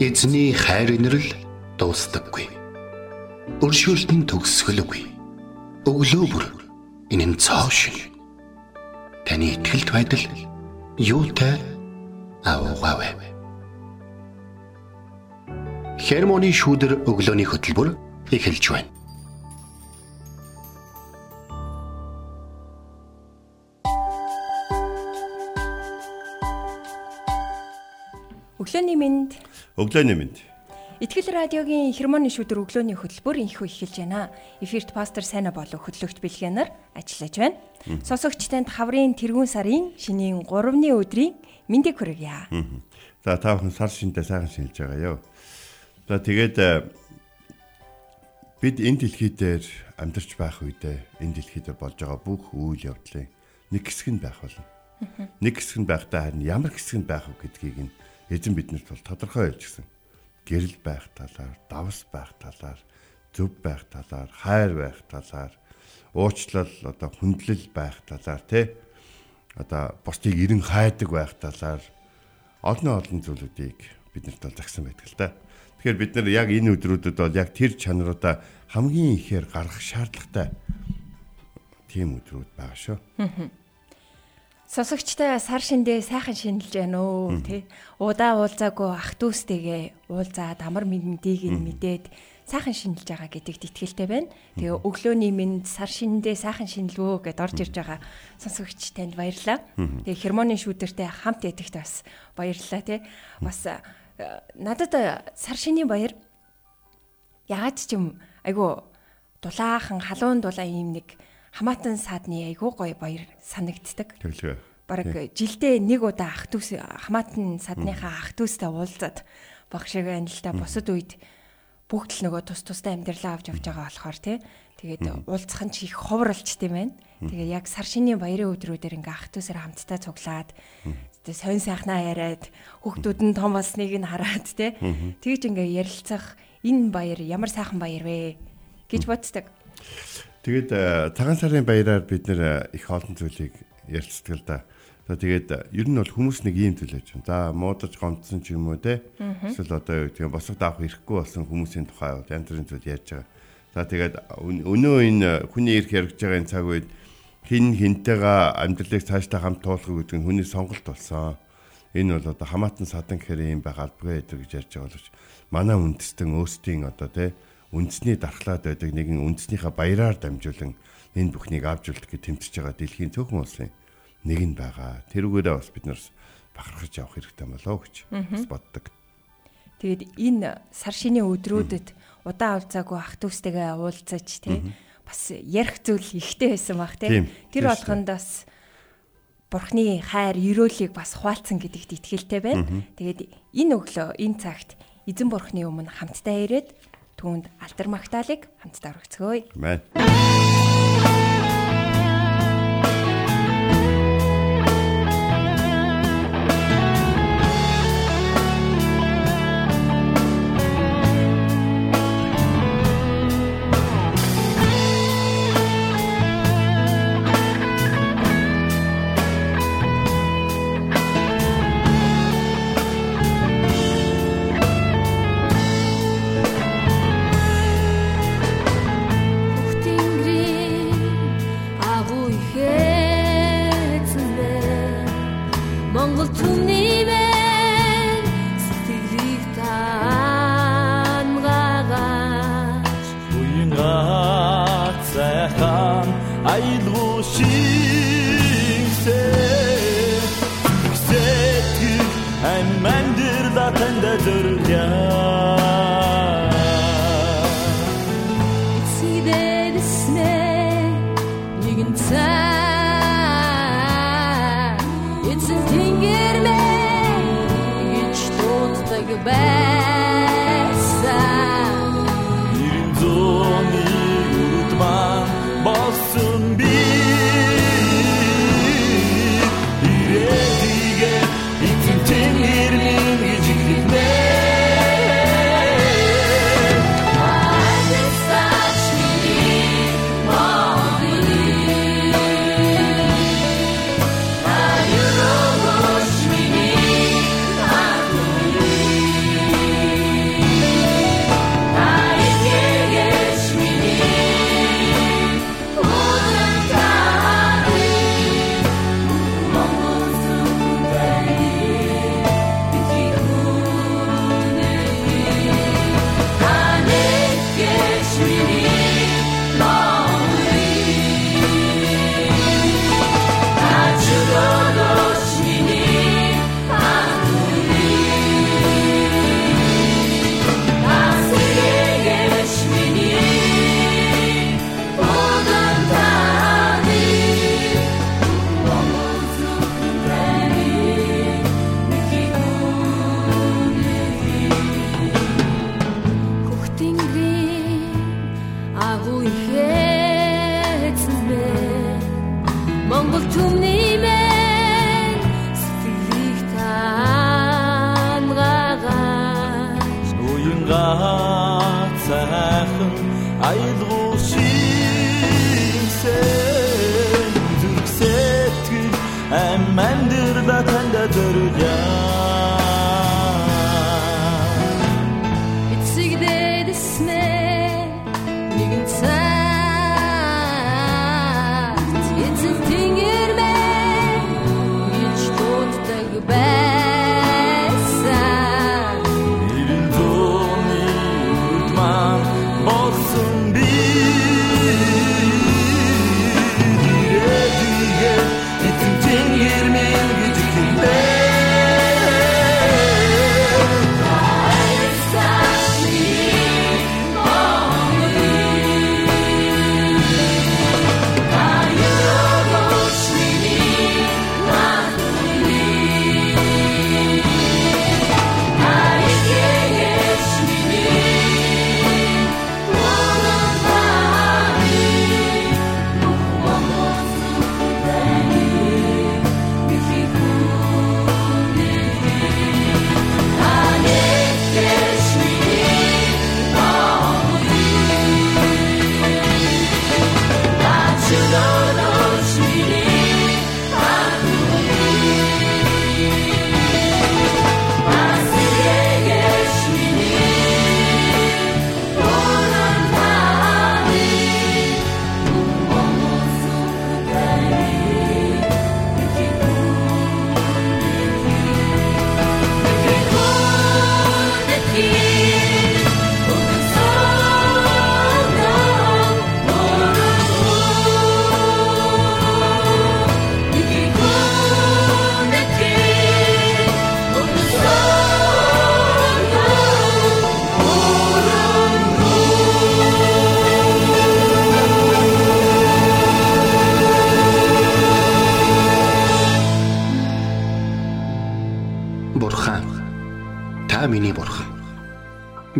Эзний хайр инрэл дуустдаггүй. Өршөөлт нь төгсгөлгүй. Өглөө бүр энэ нь цоо шиг. Таны ихтгэлт байдал юутай аавгаавэ. Хермоны шүүдэр өглөөний хөтөлбөр эхэлж байна. Өглөөний минь. Итгэл радиогийн хермоны шүдэр өглөөний хөтөлбөр инхүү эхэлж байна. Эфирт пастор Сайна болов хөтлөгч бэлгэнаар ажиллаж байна. Сонсогч танд хаврын тэргүүн сарын шинийн 3-ны өдрийн мэндийг хүргье. За та бүхэн сар шиндээ сайхан шинжилж байгаа ёо. За тэгээд э, бид энэ дэлхий дээр амьдарч байх үедээ энэ дэлхий дээр болж байгаа бүх үйл явдлын нэг хэсэг нь байх болно. Нэг хэсэг нь байхдаа харин ямар хэсэг нь байх вэ гэдгийг нь эзэн биднэрт бол тодорхой хэлж гисэн. Гэрэл байх талаар, давс байх талаар, зөв байх талаар, хайр байх талаар, уучлал одоо хүндлэл байх талаар тий одоо бусдыг эрен хайдаг байх талаар олон олон зүйлүүдийг биднэрт бол загсан байдаг л да. Тэгэхээр бид нар яг энэ өдрүүдэд бол яг тэр чанаруудаа хамгийн ихээр гаргах шаардлагатай тийм өдрүүд байгаа шүү. Сонсогчтой сар шиндээ сайхан шинэлж байна өө тий. Удаа уулзаагүй ах дүүстэйгээ уулзаад амар мэднийг нь мэдээд сайхан шинэлж байгаа гэдэгт итгэлтэй байна. Тэгээ өглөөний минь сар шиндээ сайхан шинэлвөө гэд орж ирж байгаа сонсогч танд баярлалаа. Тэгээ хермоны шүүдэртэй хамт ядагт бас баярлалаа тий. Бас надад сар шинийн баяр яагаад ч юм айгу дулаахан халуун дулаан юм нэг хамаатан саадны айгуу гоё баяр санагддаг. Тэглээ. Бараг жилдээ нэг удаа ах дүүс хамаатан садныхаа ах дүүстэй уулзаад багшиг байна л да бусад үед бүгд л нөгөө тус тустай амьдралаа авч явж байгаа болохоор тий. Тэгээд уулзах нь ч их ховролч тийм байна. Тэгээд яг сар шинийн баярын өдрүүдээр ингээ ах дүүсээр хамтдаа цуглаад тэгээ сонь сайхнаа яриад хүүхдүүд нь том болсныг нь хараад тий. Тэгж ингээ ярилцах энэ баяр ямар сайхан баяр вэ гэж боддог. Тэгээд э, цагаан сарын баяраар бид нэр их олон зүйлийг ярилцдаг л да. За тэгээд э, ер нь бол хүмүүс нэг ийм төлөөж байна. За муудаж гомдсон ч юм уу те. Эсвэл одоо юу гэдэг босгод авах ирэхгүй болсон хүмүүсийн тухай бол янз бүрийн зүйл ярьж байгаа. За тэгээд өнөө энэ хүний ирэх яригж байгаа энэ цаг үед хин хинтэйгээ амьдралыг цаашдаа хамт туулах гэдэг нь хүний сонголт болсон. Энэ бол одоо хамаатан садан гэхээр юм байгаа албагүй гэдэг гэж ярьж байгаа боловч манай үндэстэн өөрсдийн одоо те үндэсний дархлаад байдаг нэгэн үндэснийхээ баяраар дамжуулан энэ бүхнийг авч үлдэх гэж тэмцэж байгаа дэлхийн цөөхөн улсын нэг нь байгаа. Тэрүүгээрээ бас бид нар бахархаж явах хэрэгтэй болоо гэж бас боддог. Тэгээд энэ сар шинийн өдрүүдэд удаан уулзаагүй ах дүүстэйгээ уулзаж тий бас ярих зүйл ихтэй байсан баг тий. Тэр болгонд бас Бурхны хайр, ерөөлийг бас хуваалцсан гэдэгт итгэлтэй байна. Тэгээд энэ өглөө энэ цагт эзэн Бурхны өмнө хамтдаа ирээд түүнд алтар магтаалык хамтдаа өргөцгөөе. Амен. it's a deep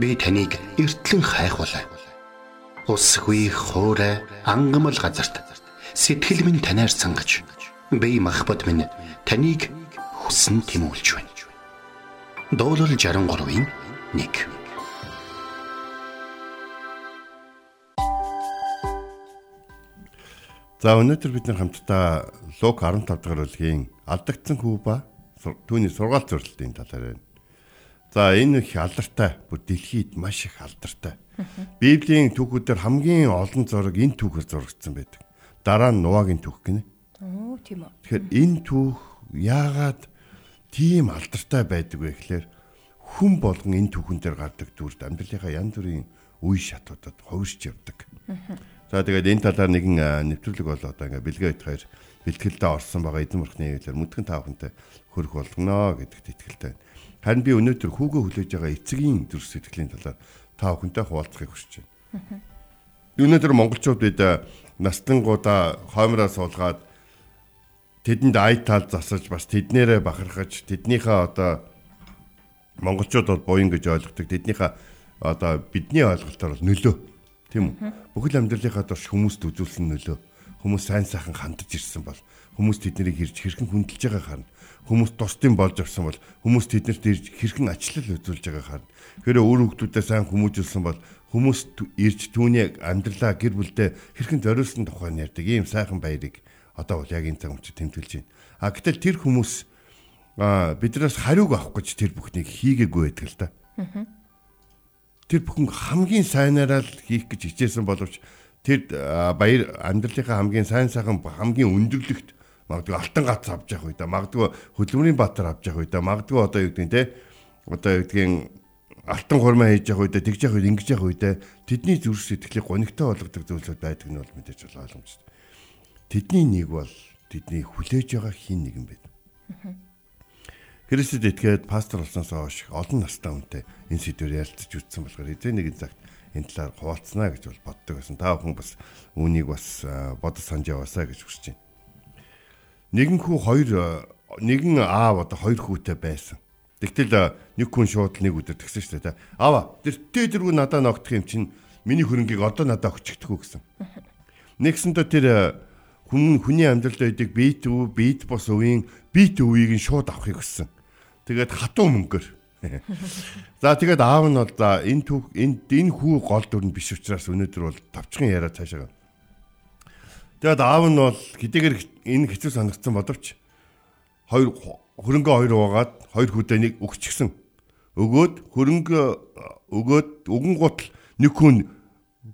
Би таныг эртлэн хайхвалаа. Усгүй хоорой ангамл газарт сэтгэл минь танаар сангаж би махбат минь таныг хүсн тимүүлж байна. Дуурал 63-ийн 1 За өнөөдөр бид нар хамтдаа Лук 15 дахь бүлгийн алдагдсан хүү ба түүний сургаалт зөвлөлтийн талаар байна. За энэ их алдартай бүр дэлхийд маш их алдартай. Библийн түүхүүдээр хамгийн олон зураг энэ түүхээр зурагдсан байдаг. Дараа нь Нуагийн түүх гинэ. Оо тийм үү. Тэгэхээр энэ түүх яагаад тийм алдартай байдаг вэ гэхээр хүн болгон энэ түүхэн дээр гардаг дүрд амьдралынхаа янз бүрийн үе шатуудад хувирч явдаг. За тэгээд энэ талаар нэгэн нэвтрүүлэг бол одоо ингээ бэлгээ өгөхөөр бэлтгэлдээ орсон байгаа эзэн мөрхний хэлээр мэдгэн таахантай хөрөх болгоно гэдэгт итгэлтэй байна. Харин би өнөөдөр хүүгөө хүлээж байгаа эцгийн дүр сэтгэлийн талаар та бүхэнтэй хуваалцахыг хүсэж байна. Өнөөдөр монголчууд бид а, настлангуудаа хоймроо суулгаад тэдэнд ай тал засаж бас тэднэрээ бахархаж тэднийхээ одоо монголчууд бол буян гэж ойлгодог. Тэднийхээ одоо бидний ойлголтоор бол нөлөө. Тийм үү? Бүхэл амьдралынхаа турш хүмүүст үзүүлсэн нөлөө. Хүмүүс сайн сайхан хандж ирсэн бол хүмүүс тэднийг хэрж хэрхэн хүндэлж байгааг харна хүмүүс тусдын болж авсан бол хүмүүс тэднэрт ирж хэрхэн ачлал үзүүлж байгааг харна тэгэхээр өөр хүмүүсдээ сайн хүмүүжүүлсэн бол хүмүүс ирж түүний амьдралаа гэр бүлдээ хэрхэн зориулсан тухай нь ярьдаг ийм сайхан баярыг одоо бол яг энэ цаг мөчид тэмдэглэж байна. А гэтэл тэр хүмүүс а биднээс хариуг авах гэж тэр бүхнийг хийгээгүй байдаг л да. Тэр бүхэн хамгийн сайнараа л хийх гэж хичээсэн боловч тэр баяр амьдралынхаа хамгийн сайн сайхан хамгийн өндөрлөгт магадгүй алтан гац авч явах үедээ магадгүй хөдөлмөрийн баатар авч явах үедээ магадгүй одоо юу гэдэг нь те одоо юу гэдгийг алтан хурмаа хийж явах үедээ тэгж явах үед ингэж явах үедээ тэдний зүрх сэтгэлийг гонигтой болгодог зүйлсүүд байдаг нь бол мэдээж бол ойлгомжтой. Тэдний нэг бол тэдний хүлээж байгаа хин нэгэн байд. Христэд итгээд пастор болсноос хойш олон настай хүнтэй энэ сэдвээр ярилцаж үзсэн болохоор эзэн нэгэн цагт энэ талаар хуваалцсанаа гэж бол боддог байсан. Та бүхэн бас үүнийг бас бодож санаж яваасаа гэж хүсэж байна. Нэгэн хүү хоёр а, нэгэн аав одоо хоёр хүүтэй байсан. Тэгтэл а, нэг хүн шууд нэг өдөр тэгсэн шүү дээ. Аава тэр дээргүй надад ногдох юм чинь миний хөрөнгийг одоо надад өгчихдэггүй гэсэн. Нэгсэндээ тэр а, хүн хүний амьдралд байдаг бит үе, бит бос үеийн бит үеийг нь шууд авахыг хүссэн. Тэгээд хатуу мөнгөөр. За тэгээд аав нь бол энэ түүх энэ энэ хүү гол дүрн биш учраас өнөөдөр бол тавчхан яриа цаашаа. Тэгээд аав нь бол хэдийгээр энэ хэцүү санагдсан боловч хоёр хөрөнгө хоёр угаад хоёр хүдэнийг өгчихсэн. Өгөөд хөрөнгө өгөөд өгөн гутал нэг хүн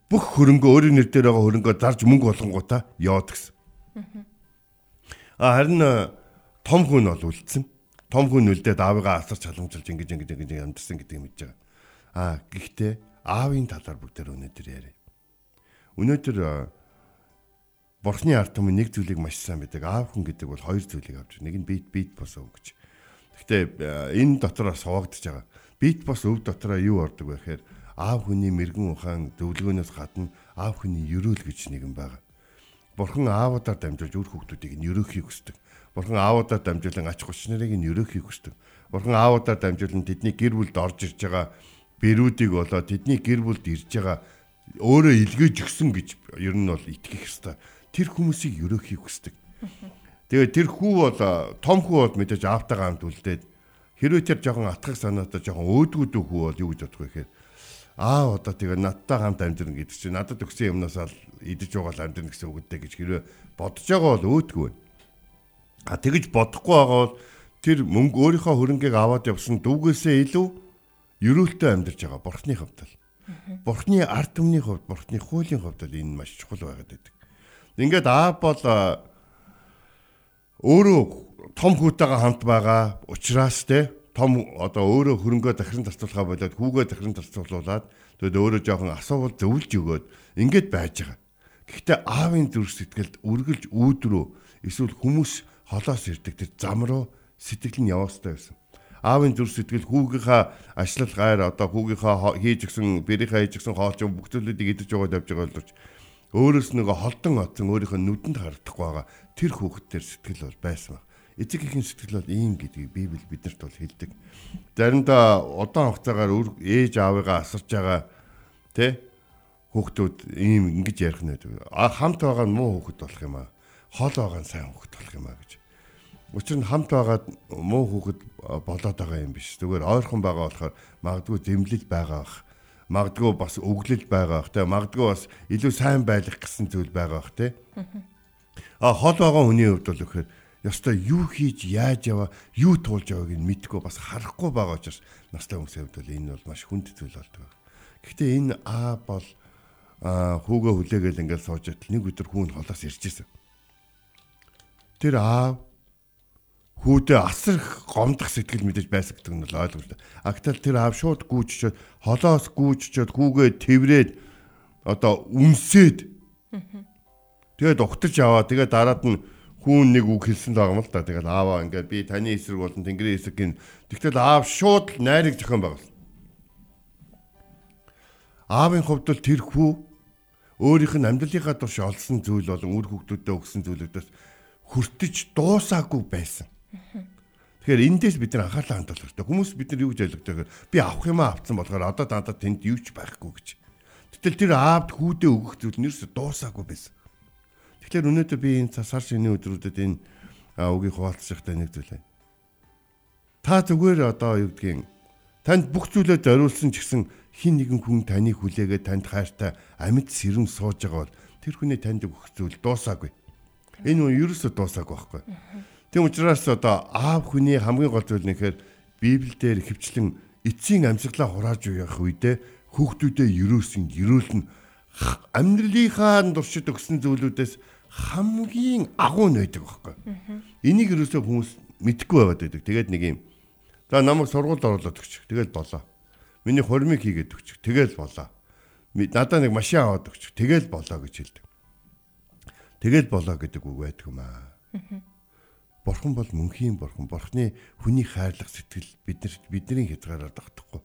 бүх хөрөнгө өөрийн нэр дээр байгаа хөрөнгө зарж мөнгө болгонгуудаа яваад гисэн. А харин э, том хүн бол үлдсэн. Том хүн үлдээд аавыгаа асарч халамжилж ингэж ингэж ингэж амьдсан гэдгийг мэдж байгаа. А гэхдээ аавын талаар бүгдээр өнөөдөр яриа. Өнөөдөр э, Бурхны ард түмэн нэг зүйлийг маш сайн байдаг. Аав хүн гэдэг бол хоёр зүйлийг авч. Нэг нь бит бит бос өв гэж. Гэхдээ э, энэ дотроос хуваагдаж байгаа. Бит бос өв дотроо юу ордог вэ гэхээр аав хүний мэрэгэн ухаан зөвлөгөөнөөс гадна аав хүний ерөөл гэж нэг юм байгаа. Бурхан аавуудаар дамжуулж үр хүүхдүүдийг нь ерөөхийг хүсдэг. Бурхан аавуудаар дамжуулан ач хүч нарыг нь ерөөхийг хүсдэг. Бурхан аавуудаар дамжуулан тэдний гэр бүлд орж ирж байгаа бэрүүдийг болоо тэдний гэр бүлд ирж байгаа өөрөө илгээж өгсөн гэж ер нь бол итгэх ёстой. Тэр хүмүүсийг ерөөхийг хүсдэг. Тэгээ тэр хүү бол том хүү бол мэдээж аавтайгаа хамт үлдээд хэрвээ тэр жоохон атгах санаатай жоохон өөдгүүд хүү бол юу гэж бодох вэ гэхээр аа одоо тэгээ надтай хамт амьдрын гэдэг чинь надад өгсөн юмнаас л идэж уугаал амьдрын гэсэн үг дээ гэж хэрвээ бодож байгаа бол өөдгөө. А тэгэж бодохгүй байгаа бол тэр мөнгө өөрийнхөө хөрөнгийг аваад явсан дүүгээсээ илүү ерөөлтөй амьдарч байгаа бурхны хувьд л. Бурхны ард түмний хувьд, бурхны хуулийн хувьд л энэ маш чухал байгаад байдаг. Ингээд аав бол өөрөө том хүүтэйгээ хамт байгаа учраас те том одоо өөрөө хөрөнгөө дахин зарцуулахаа болоод хүүгээ дахин зарцуулуулаад тэгээд өөрөө жоохон асуувал зөвлөж өгөөд ингээд байж байгаа. Гэхдээ аавын зүрх сэтгэлд үргэлж өөдрөө эсвэл хүмүүс холоос ирдэг тэр зам руу сэтгэл нь явах хэрэгтэй байсан. Аавын зүрх сэтгэл хүүгийнхаа ашлал гайр одоо хүүгийнхаа хийж гисэн бэрийнхаа хийж гисэн хоолч бүх зүйлүүдийг идэж байгаа давж байгаа боловч өөрөөс нөгөө холдон оцсон өөрийнхөө нүдэнд харагдахгүй байгаа тэр хүүхэд төр сэтгэл бол байсан баг эцэг эхийн сэтгэл бол ийм гэдгийг Библи биднэрт бол хэлдэг. Заримдаа удаан хугацаагаар ээж аавыгаа асарж байгаа тэ хүүхдүүд ийм ингэж ярих нь байдаг. А хамт байгаа нь муу хүүхэд болох юм аа. Хол байгаа нь сайн хүүхэд болох юм аа гэж. Учир нь хамт байгаад муу хүүхэд болоод байгаа юм биш. Зүгээр ойрхон байгаа болохоор магадгүй зэмлэл байгаа бах. Магадгүй бас өглөл байгаа бах. Тэ магадгүй бас илүү сайн байх гэсэн зүйл байгаа бах тэ. А хол байгаа хүний хувьд бол ихээр ёстой юу хийж яаж яваа юу туулж явааг нь мэдгүй бас харахгүй байгаа учраас настай хүмүүсийн хувьд бол энэ бол маш хүнд зүйл болдог. Гэхдээ энэ аа бол хүүгээ хүлээгээл ингээд сууж байтал нэг өдөр хүүн холоос ирчихсэн. Тэр аа хүүдээ асар гомдох сэтгэл мэдээж байсан гэдэг нь бол ойлгомжтой. Актал тэр аав шууд гүйччихэд холоос гүйччихэд хүүгээ тэврээд одоо үнсээд тэгээд ухтаж аваа тэгээд дараад нь хүүн нэг үг хэлсэн байгаа юм л да. Тэгэл ааваа ингээд би таны эсрэг болон тэнгэрийн эсрэг гин. Тэгтэл аав шууд найрыг зохион байгуулсан. Аавын хувьд бол тэр хүү өөрийнх нь амьдралынхаа турш олсон зүйл болон үр хөвгтүүдэд өгсөн зүйлүүдээс хүртэж дуусаагүй байсан. Тэгэхээр эндээс бид нар анхаарлаа хандуулах хэрэгтэй. Хүмүүс бид нар юу гэж ойлгодог вэ? Би авах юмаа авцсан болохоор одоо дандаа тэнд юу ч байхгүй гэж. Гэтэл тэр аавд хүүдээ өгөх зүйл нь ерөөсө дуусаагүй байсан. Тэгэхээр өнөөдөр би энэ сар шинэ өдрүүдэд энэ үгийг хуваалцахтай нэг зүйл байна. Та зүгээр одоо юу гэдгийг танд бүх зүйлээ зориулсан ч гэсэн хин нэгэн хүн таныг хүлээгээд танд хайртай амьд сэрэм сууж байгаа бол тэр хүний танд өгөх зүйл дуусаагүй. Энэ нь ерөөсөө дуусаагүй байхгүй. Тэм учраас одоо аав хүний хамгийн гол зүйл нэхэр Библиэлд хөвчлэн эцсийн амьсгалаа хурааж явах үедээ хүүхдүүдэд ерөөсөн ерөөлн амьдралынхаа туршид өгсөн зүйлүүдээс хамгийн агуу нь байдаг байхгүй. Энийг юусоо хүмүүс мэдхгүй байгаад байдаг. Тэгээд нэг юм. За намайг сургуульд оруулаад өгч. Тэгэл болоо. Миний хормыг хийгээд өгч. Тэгэл болоо. Надаа нэг машин аваад өгч. Тэгэл болоо гэж хэлдэг. Тэгэл болоо гэдэг үг байдаг юм аа. Бурхан бол мөнхийн бурхан. Бурханы хүний хайрлах сэтгэл биднэрт бидний хязгаараар тогтохгүй.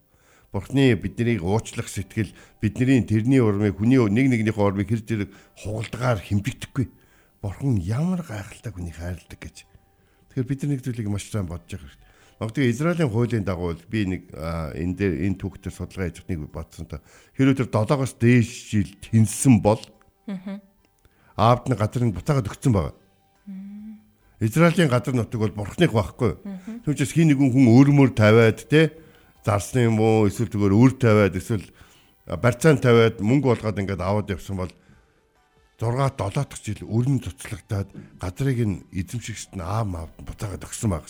Бурхны биднийг уучлах сэтгэл бидний тэрний урмыг хүний нэг нэгнийхээ урмыг хэр зэрэг хугалдгаар хэмжигдэхгүй Бурхан ямар гайхалтай хүнийг хайрладаг гэж. Тэгэхээр бид нэг зүйлийг маш сайн бодож явах хэрэгтэй. Магадгүй Израилийн хуулийн дагуу би нэг энэ дээр энэ түүхтэр судалгаа хийж нэг бодсон та. Хэрвээ тэр 7-оос дээш жил тэнсэн бол аавд нь газрыг бутаагаад өгсөн байгаа. Израилийн газар нутаг бол бурхных байхгүй. Түүнээс хин нэгэн хүн өөрмөр тавиад те зарсны юм уу эсвэл зүгээр өр тавиад эсвэл барьцаан тавиад мөнгө болгоод ингээд аваад явсан бол 6 7 дахь жил өрн цуцлагдаад газрыг нь эзэмшигчт нь аав маавд нь буцаагаад өгсөн баг.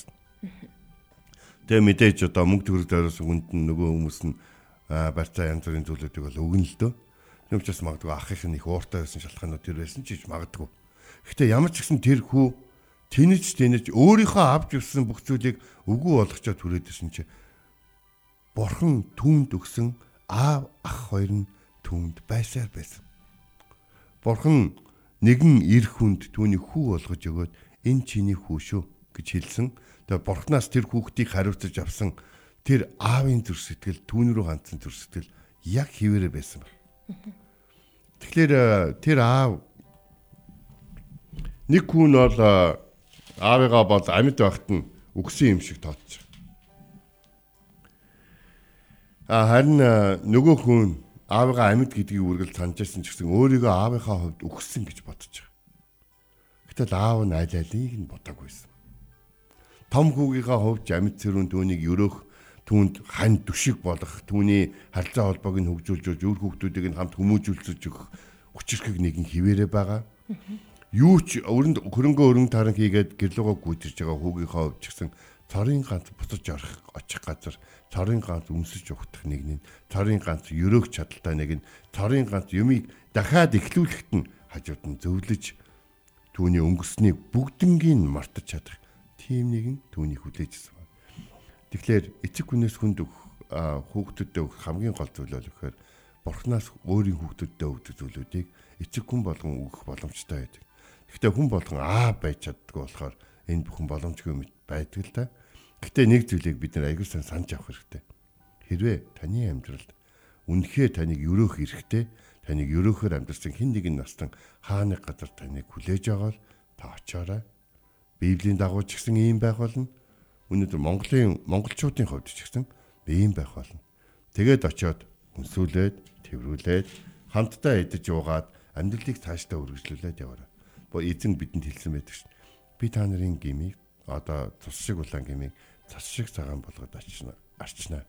Тэгээ мэдээж одоо мөнгө төгрөг дээрээс үнд нь нөгөө хүмүүс нь барьцаа янз бүрийн зүйлүүдийг бол өгнө л дөө. Тэм учраас магадгүй ахих нь их ууртай байсан шалтгаанууд тэр байсан ч гэж магадгүй. Гэхдээ ямар ч гэсэн тэр хүү тэнэж тэнэж өөрийнхөө авч ирсэн бүх зүйлийг үгүй болгочоо түрээдсэн чи Бурхан түүнд өгсөн аав ах хоёр нь түүнд байсаар байсан. Бурхан нэгэн эр хүнд түүний хүү болгож өгөөд энэ чиний хүү шүү гэж хэлсэн. Тэгээ бурхнаас тэр хүүхдийг хариуцаж авсан тэр аавын зүр сэтгэл түүн рүү хандсан зүр сэтгэл яг хിവэрэ байсан ба. Тэгэхээр тэр аав нэг хүн бол аавыгаа бол амьд байхад нь үгсэн юм шиг тооцож А харин нөгөө хүн аавыгаа амьд гэдгийг үргэлж санаж байсан ч гэсэн өөрийгөө аавынхаа хувьд өгсөн гэж бодож байгаа. Гэтэл аав нь аль алийг нь бодоагүйсэн. Том хүүгийнхаа хувьд амьд цэрүүн түүнийг өрөөх түүнд хань дүшиг болох түүний харилцаа холбоог нь хөгжүүлж өөр хүүхдүүдийг нь хамт хүмүүжүүлж өгөх хүчирхэг нэгэн хിവэрэ байгаа. Юу ч өрөнд хөрөнгө өрөн таран хийгээд гэрлөгөө гүйдэрж байгаа хүүгийнхаа хувьд ч гэсэн цорын ганц буцаж орох очих газар цорын ганц өмсөж ухтах нэг нь цорын ганц өрөөх чадaltaй нэг нь цорын ганц юмыг дахиад эхлүүлэхэд нь хажууд нь зөвлөж түүний өнгөрснийг бүгднгийн мартаж чадах тийм нэгэн түүний хүлээжсэн байна. Тэгэхээр эцэг хүнээс хүнд өгөх хүүхдүүдэд өгөх хамгийн гол зүйл бол гэхээр бурхнаас өөрийн хүүхдүүдэд өгдөг зүйлүүдийг эцэг хүн болгон өгөх боломжтой байдаг. Гэхдээ хүн болгон аа байж чаддгүй болохоор энэ бүхэн боломжгүй байдаг л да. Гэхдээ нэг зүйлийг бид нар аягүй сан санаж авах хэрэгтэй. Хэрвээ таны амьдралд үнэхээр таныг өрөөх эрхтэй, таныг өрөөхөөр амьдсан хэн нэгэн настан хааны газар таныг хүлээж л та очоорой. Библийн дагуу ч гэсэн ийм байх болно. Өнөөдөр Монголын монголчуудын хувьд ч гэсэн ийм байх болно. Тэгээд очиод хүнсүүлээд, тэрврүүлээд, хамтдаа идэж уугаад амьдралыг цаашдаа үргэлжлүүлээд яваарай. Эзэн бидэнд хэлсэн байдаг шин. Би та нарын гмийг одоо цус шиг улаан гмийг цас шиг цагаан болгоод очно арчнаа.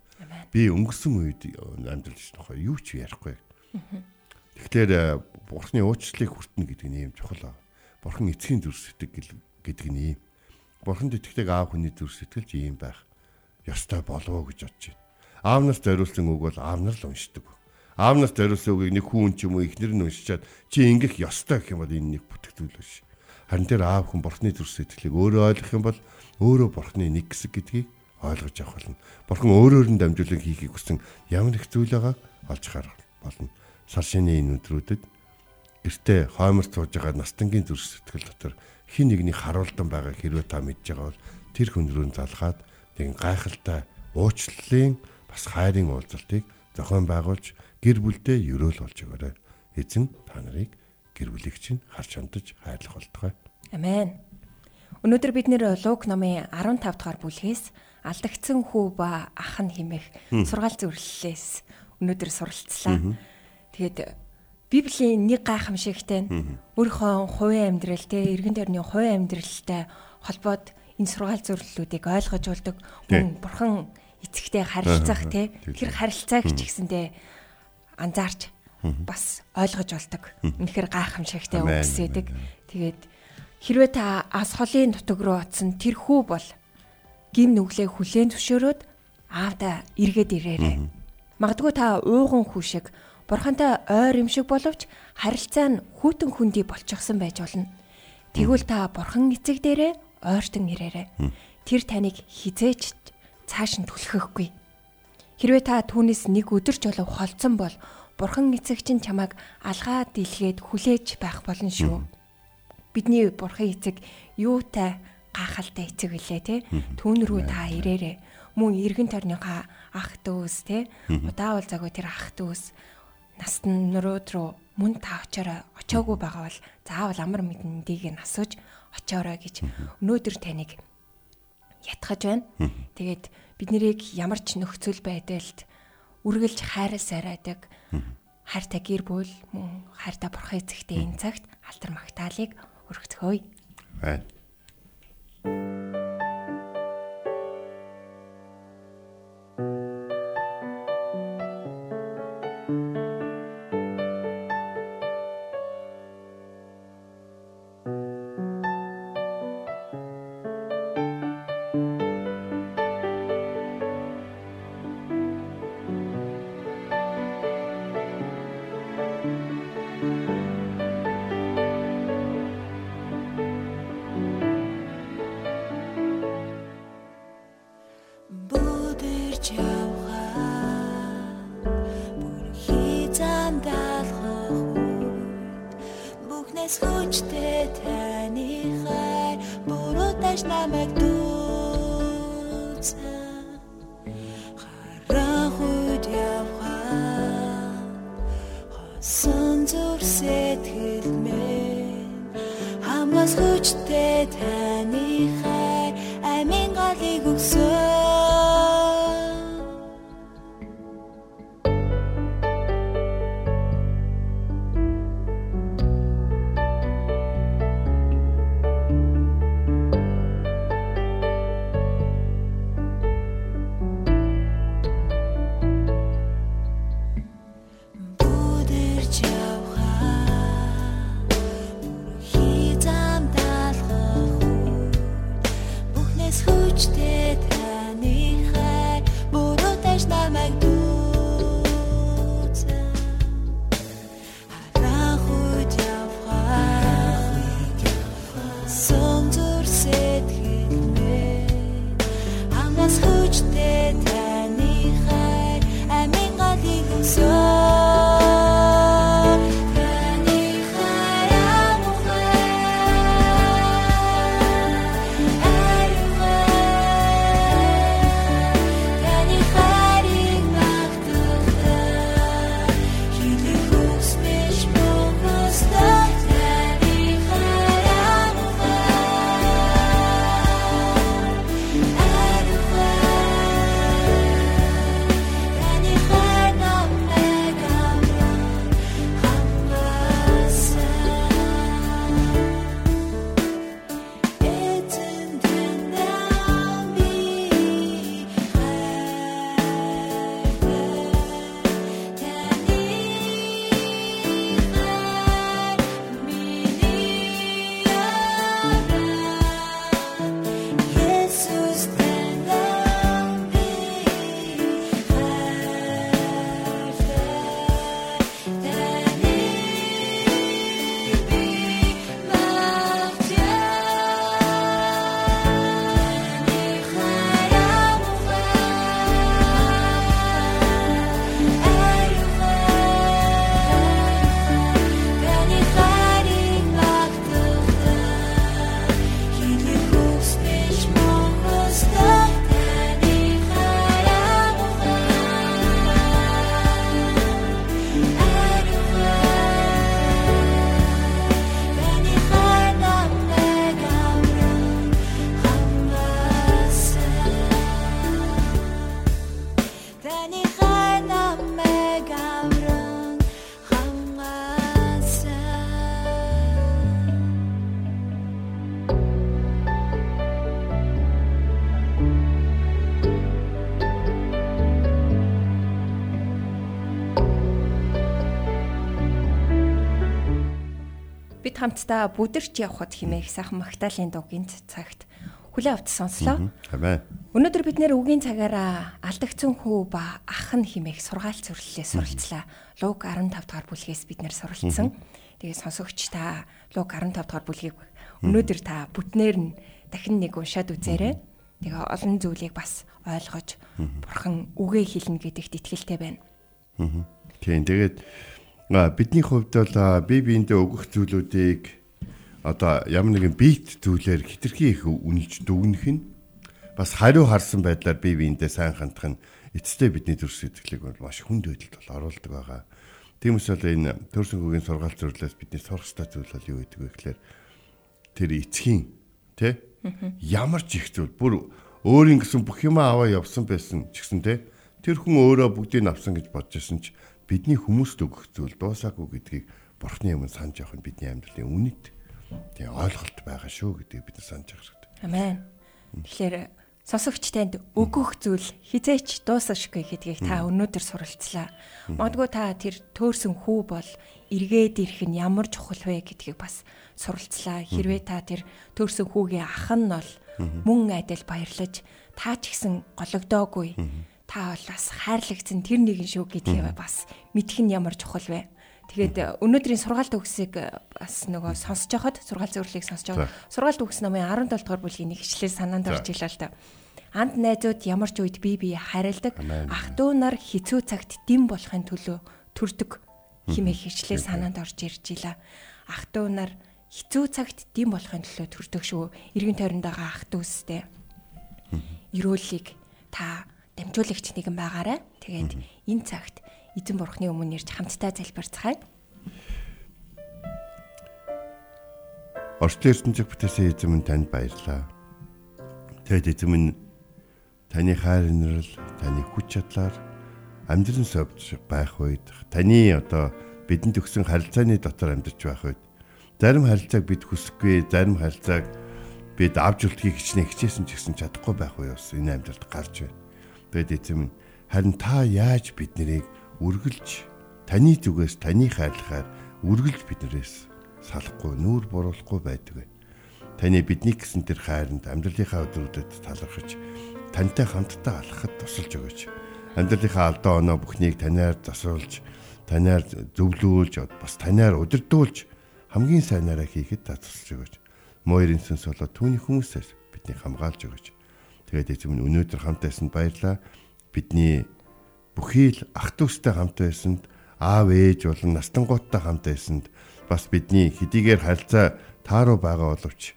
Би өнгөрсөн үед амьдрал гэж нөхөө юу ч ярихгүй. Тэгэхээр э, бурхны уучлалыг хүртнэ гэдэг нь юм чухал. Бурхан эцгийн зүр сэтгэл гэдэг нь юм. Бурханд итгэдэг аав хүний зүр сэтгэлж ийм байх ёстой болов гэж бодож байна. Аавнаас зориулсан үг бол аав нар л уншдаг. Аавнаас зориулсан үгийг нэг хүн ч юм уу ихнэр нь уншичаад чи ингэх ёстой гэх юм бол энэ нэг бүтгэл биш. Харин тэр аав хүн бурхны зүр сэтгэлийг өөрөө ойлгох юм бол өөрөө бурхны нэг хэсэг гэдгийг ойлгож авах болно. Бурхан өөрөөр нь дамжуулан хийхийг хүсэн ямар их зүйл байгааг олж харах болно. Сар шинийн энэ өдрүүдэд гэртээ хоймор сууж байгаа настангийн зүрх сэтгэл дотор хин нэгний харуулдан байгаа хэрвээ та мэдж байгаа бол тэр хүн рүү залгаад тэгин гайхалтай уучлалын бас хайрын уулзалтыг зохион байгуулж гэр бүлдээ өрөөл болж өгөөрэй. Эзэн та нарыг гэр бүлийг чинь харж хандаж хайрлах болтугай. Амен. Өнөөдөр бид нэр Лук номын 15 дугаар бүлгээс алдагдсан хүү ба ах нь химэх сургаал зөвлөлээс өнөөдөр суралцлаа. Тэгээд Библийн нэг гайхамшигтай өөрийнхөө хувийн амьдрал те эргэн тойрны хувийн амьдралтай холбоод энэ сургаал зөвлөлүүдийг ойлгож болдог хүн бурхан эцэгтэй харилцах те тэр харилцааг ч гэсэндээ анзаарч бас ойлгож болдог. Үнэхээр гайхамшигтай үгсэдэг. Тэгээд Хэрвээ та ас холын нутаг руу оцсон тэр хүү бол гим нүглээ хүлээн зөвшөөрөөд аавда эргээд ирээрэй. Магадгүй та ууган хүү шиг бурхантай ойр юм шиг боловч харилцаа нь хүүтэн хүндий болчихсон байж болно. Тэгвэл та бурхан эцэг дээрээ ойртон ирээрэй. Тэр таныг хизээч цааш нь түлхэхгүй. Хэрвээ та түүнээс нэг өдөр ч болов холцсон бол бурхан эцэг чинь чамайг алгаа дийлгээд хүлээж байх болно шүү. Бидний бурхан эцэг юутай гахалтай эцэг үлээ те? Түүн рүү та ирээрээ мөн эргэн тойрныхаа ах дүүс те? Удаа уулзаагүй тэр ах дүүс настан нөрөөд рүү мөн та очоорой. Очоогүй байгаа бол заавал амар мэдэндийг нь асууж очоорой гэж өнөөдөр таныг ятгах байна. Тэгээд бид нарыг ямар ч нөхцөл байдалд үргэлж хайрсараадаг хайртай гэр бүл мөн хайртай бурхан эцэгтэй энэ цагт алтар магтаалык өргөцгөөе. Байна. Бүхнээс хүчтэй таны хайр буруудаж намайг дүүцэн хамтдаа бүдэрч явхад химээх сайхан Магдалины дуугийн цагт хүлээ авч сонслоо. Хамаа. Өнөөдөр бид нэр үгийн цагаараа алдагдсан хүү ба ах нь химээх сургаал зөвлөлөө суралцлаа. Луг 15 дахь бүлгээс бид нэр суралцсан. Тэгээ сонсогч та луг 15 дахь бүлгийг өнөөдөр та бүтнээр нь дахин нэг уншаад үзээрэй. Тэгээ олон зүйлийг бас ойлгож бурхан үгээ хэлнэ гэдэгт итгэлтэй байна. Тийм тэгээд бидний хувьд бол бие биендээ өгөх зүйлүүдийг одоо ямар нэгэн бийт зүйлээр хитрхи их үнэлж дүгнэх нь бас хариу харсан байдлаар бие биендээ сайн хандах нь эцэстээ бидний төрс сэтгэлийг бол маш хүнд байдалд бол оруулдаг байгаа. Тиймээс бол энэ төрсөн хөгийн сургаал зөвлөлөөс бидний сурах ёстой зүйл бол юу гэдэг вэ гэхээр тэр эцгийн тэ? Ямар ч их зүйл бүр өөрийн гэсэн бүх юм аваа явсан байсан ч гэсэн тэ? Тэр хүн өөрөө бүгдийг авсан гэж бодож исэн ч бидний хүмүүст өгөх зүйл дуусаагүй гэдгийг бурхны өмнө санаж явах нь бидний амьдралын үнэт тийм ойлголт байгаа шүү гэдгийг бид нар санаж явах хэрэгтэй. Амен. Тэгэхээр сонсогч танд өгөх зүйл хизээч дуусашгүй гэдгийг та өнөөдөр суралцлаа. Магадгүй та тэр төөрсөн хүү бол эргээд ирэх нь ямар чухал вэ гэдгийг бас суралцлаа. Хэрвээ та тэр төөрсөн хүүгийн ах нь бол мөн адил баярлаж та ч гэсэн гологдоогүй Та бол бас хайрлагдсан тэр нэгэн шүү гэдгийг бас мэдэх нь ямар чухал вэ? Тэгээд өнөөдрийн сургаалт төгсийг бас нөгөө сонсож байхад сургаал зөвлөлийг сонсож байгаа. Сургаалт төгс намын 17 дугаар бүлгийн нэг ишлэл санаанд орж илаа л да. Анд найзууд ямар ч үед бие бие харилдаг ах トゥ нар хизүү цагт дэм болохын төлөө төрдөг химээ хичлээ санаанд орж ирж илаа. ах トゥ нар хэцүү цагт дэм болохын төлөө төрдөг шүү. Иргэн тойронд байгаа ах トゥ устэй. Ерөөллийг та дамжуулагч нэгэн байгаарай. Тэгээд энэ цагт эзэн бурхны өмнө ирж хамтдаа залбирцгаая. Орчлын ертөнцөг бүтээсэн эзэм минь танд баярлалаа. Тэгэд эзэм минь таны хайр инрэл, таны хүч чадлаар амьдран совж байх үед таны одоо бидэнд өгсөн харилцааны дотор амьдарч байх үед зарим харилцааг бид хүсэхгүй, зарим харилцааг бид авч үлдэхийг хичнээн хичээсэн ч гэсэн чадахгүй байх уу бас энэ амьдралд гарч байна. Тэгэд эзэм минь харин та яаж бид нарыг үргэлж таны зүгээс таны хайрлахаар үргэлж биднээс салахгүй нүүр буруулахгүй байдаг вэ? Таны бидний гэсэн тэр хайранд амьдралынхаа өдрүүдэд талархаж тантай хамтдаа алхахад тусалж өгөөч. Амьдралынхаа алдаа оноо бүхнийг танаар засуулж, танаар зөвлүүлж, бас танаар удирдуулж хамгийн сайнаараа хийхэд тусалж өгөөч. Мойрын сүнс болоо түүний хүмүүсээс биднийг хамгаалж өгөөч. Тэгээд эзэм нь өнөөдөр хамт байсанд баярлаа. Бидний бүхий л ах トゥ устай хамт байсанд аав ээж болон настангууттай хамт байсанд бас бидний хэдийгээр харилцаа тааруу байгаа боловч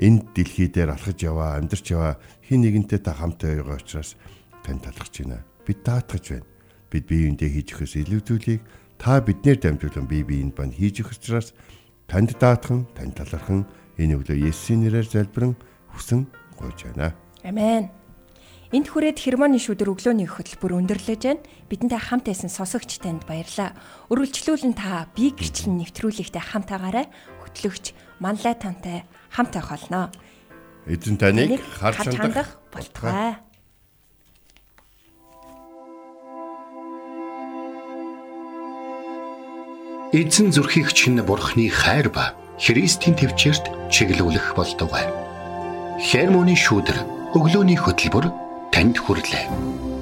энэ дэлхий дээр алхаж яваа, амьдарч яваа хин нэгэнтэй та хамтаа байгаа учраас тань талархаж байна. Бид таатгаж байна. Бид биеиндээ хийж өгөхөөс илүү зүйлийг та биднээр дамжуулан бие биеинд бань хийж өгөх учраас танд даатхан, тань талархан энэ өглөө Есүсийн нэрээр залбирэн хүсэн гуйж байна. Амен. Энд хүрээд хермоны шүдэр өглөөний хөтөлбөр өндөрлөж байна. Бидэнтэй хамт байсан сонсогч танд баярлалаа. Өргөлжлүүлэн та бие гэрчлэн нэвтрүүлэгтээ хамт агаарай. Хөтлөгч манлай тантай хамт байх болно. Эзэн таныг харж хандах болтугай. Эзэн зүрхийг чинь бурхны хайр ба Христийн төвчөрт чиглүүлэх болтугай. Хермоны шүүдэр өглөөний хөтөлбөр танд хүрэлээ.